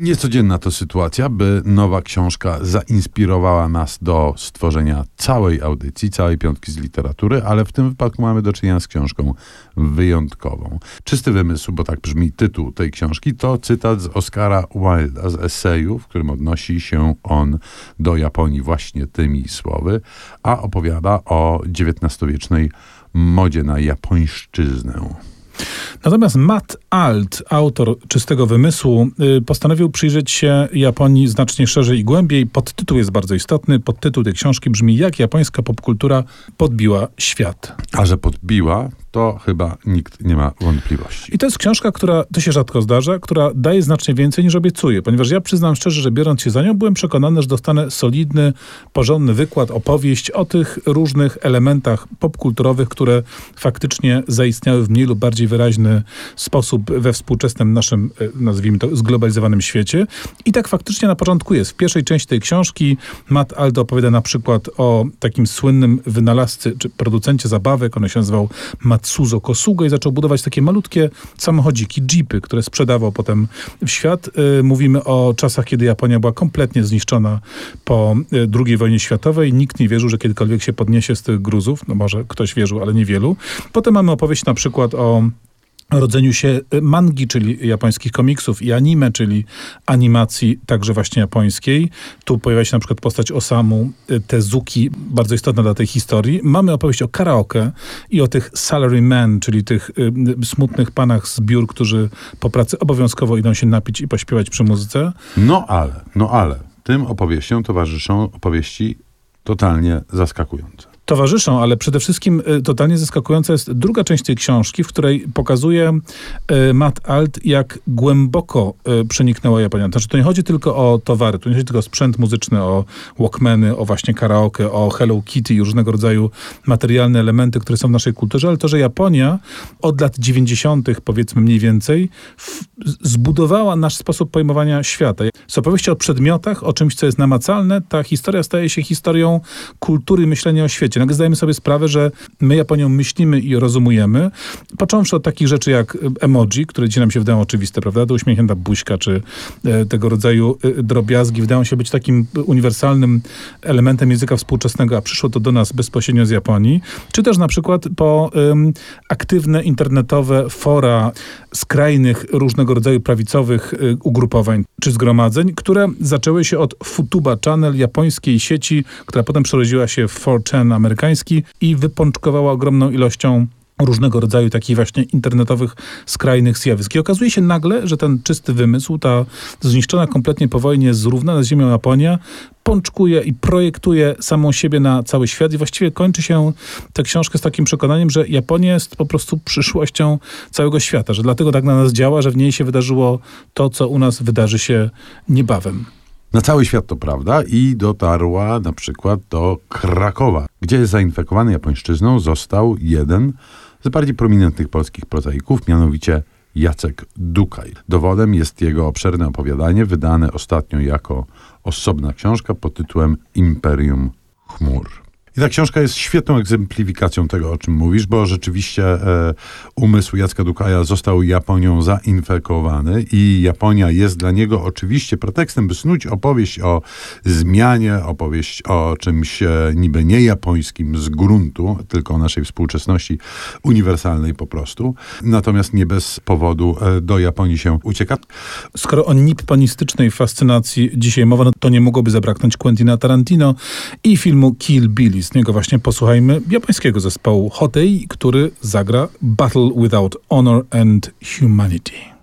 Niecodzienna to sytuacja, by nowa książka zainspirowała nas do stworzenia całej audycji, całej piątki z literatury, ale w tym wypadku mamy do czynienia z książką wyjątkową. Czysty wymysł, bo tak brzmi tytuł tej książki, to cytat z Oscara Wilda z eseju, w którym odnosi się on do Japonii właśnie tymi słowy, a opowiada o XIX-wiecznej modzie na japońszczyznę. Natomiast Matt Alt, autor czystego wymysłu, y, postanowił przyjrzeć się Japonii znacznie szerzej i głębiej. Podtytuł jest bardzo istotny. Podtytuł tej książki brzmi Jak japońska popkultura podbiła świat. A że podbiła, to chyba nikt nie ma wątpliwości. I to jest książka, która, to się rzadko zdarza, która daje znacznie więcej niż obiecuje, ponieważ ja przyznam szczerze, że biorąc się za nią, byłem przekonany, że dostanę solidny, porządny wykład, opowieść o tych różnych elementach popkulturowych, które faktycznie zaistniały w mniej lub bardziej wyraźny sposób we współczesnym naszym, e, nazwijmy to, zglobalizowanym świecie. I tak faktycznie na początku jest. W pierwszej części tej książki Matt Aldo opowiada na przykład o takim słynnym wynalazcy, czy producencie zabawek, on się nazywał Matsuzo Kosugo i zaczął budować takie malutkie samochodziki, jeepy, które sprzedawał potem w świat. Y, mówimy o czasach, kiedy Japonia była kompletnie zniszczona po y, II wojnie światowej. Nikt nie wierzył, że kiedykolwiek się podniesie z tych gruzów. No może ktoś wierzył, ale niewielu. Potem mamy opowieść na przykład o rodzeniu się y, mangi, czyli japońskich komiksów i anime, czyli animacji także właśnie japońskiej. Tu pojawia się na przykład postać Osamu y, Tezuki, bardzo istotna dla tej historii. Mamy opowieść o karaoke i o tych salarymen, czyli tych y, smutnych panach z biur, którzy po pracy obowiązkowo idą się napić i pośpiewać przy muzyce. No ale, no ale, tym opowieściom towarzyszą opowieści totalnie zaskakujące towarzyszą, ale przede wszystkim y, totalnie zaskakująca jest druga część tej książki, w której pokazuje y, Matt Alt, jak głęboko y, przeniknęła Japonia. Znaczy, to nie chodzi tylko o towary, to nie chodzi tylko o sprzęt muzyczny, o Walkmany, o właśnie karaoke, o Hello Kitty i różnego rodzaju materialne elementy, które są w naszej kulturze, ale to, że Japonia od lat 90., powiedzmy mniej więcej, zbudowała nasz sposób pojmowania świata. Z opowieści o przedmiotach, o czymś, co jest namacalne, ta historia staje się historią kultury myślenia o świecie. Nagle zdajemy sobie sprawę, że my Japonią myślimy i rozumujemy, począwszy od takich rzeczy jak emoji, które dzisiaj nam się wydają oczywiste, prawda? To uśmiechnięta buźka, czy e, tego rodzaju e, drobiazgi wydają się być takim uniwersalnym elementem języka współczesnego, a przyszło to do nas bezpośrednio z Japonii, czy też na przykład po aktywne internetowe fora skrajnych różnego rodzaju prawicowych um, ugrupowań czy zgromadzeń, które zaczęły się od Futuba Channel, japońskiej sieci, która potem przerodziła się w 4chan amerykański i wypączkowała ogromną ilością różnego rodzaju takich właśnie internetowych, skrajnych zjawisk. I okazuje się nagle, że ten czysty wymysł, ta zniszczona kompletnie po wojnie, zrównana z ziemią Japonia, pączkuje i projektuje samą siebie na cały świat i właściwie kończy się tę książkę z takim przekonaniem, że Japonia jest po prostu przyszłością całego świata, że dlatego tak na nas działa, że w niej się wydarzyło to, co u nas wydarzy się niebawem. Na cały świat to prawda i dotarła na przykład do Krakowa, gdzie zainfekowany japońszczyzną został jeden z bardziej prominentnych polskich prozaików, mianowicie Jacek Dukaj. Dowodem jest jego obszerne opowiadanie, wydane ostatnio jako osobna książka pod tytułem Imperium Chmur. Ta książka jest świetną egzemplifikacją tego, o czym mówisz, bo rzeczywiście e, umysł Jacka Dukaja został Japonią zainfekowany i Japonia jest dla niego oczywiście pretekstem, by snuć opowieść o zmianie, opowieść o czymś e, niby nie japońskim z gruntu, tylko o naszej współczesności uniwersalnej po prostu. Natomiast nie bez powodu e, do Japonii się ucieka. Skoro o nipponistycznej fascynacji dzisiaj mowa, no to nie mogłoby zabraknąć Quentina Tarantino i filmu Kill Bill niego właśnie posłuchajmy japońskiego zespołu Hotei, który zagra Battle Without Honor and Humanity.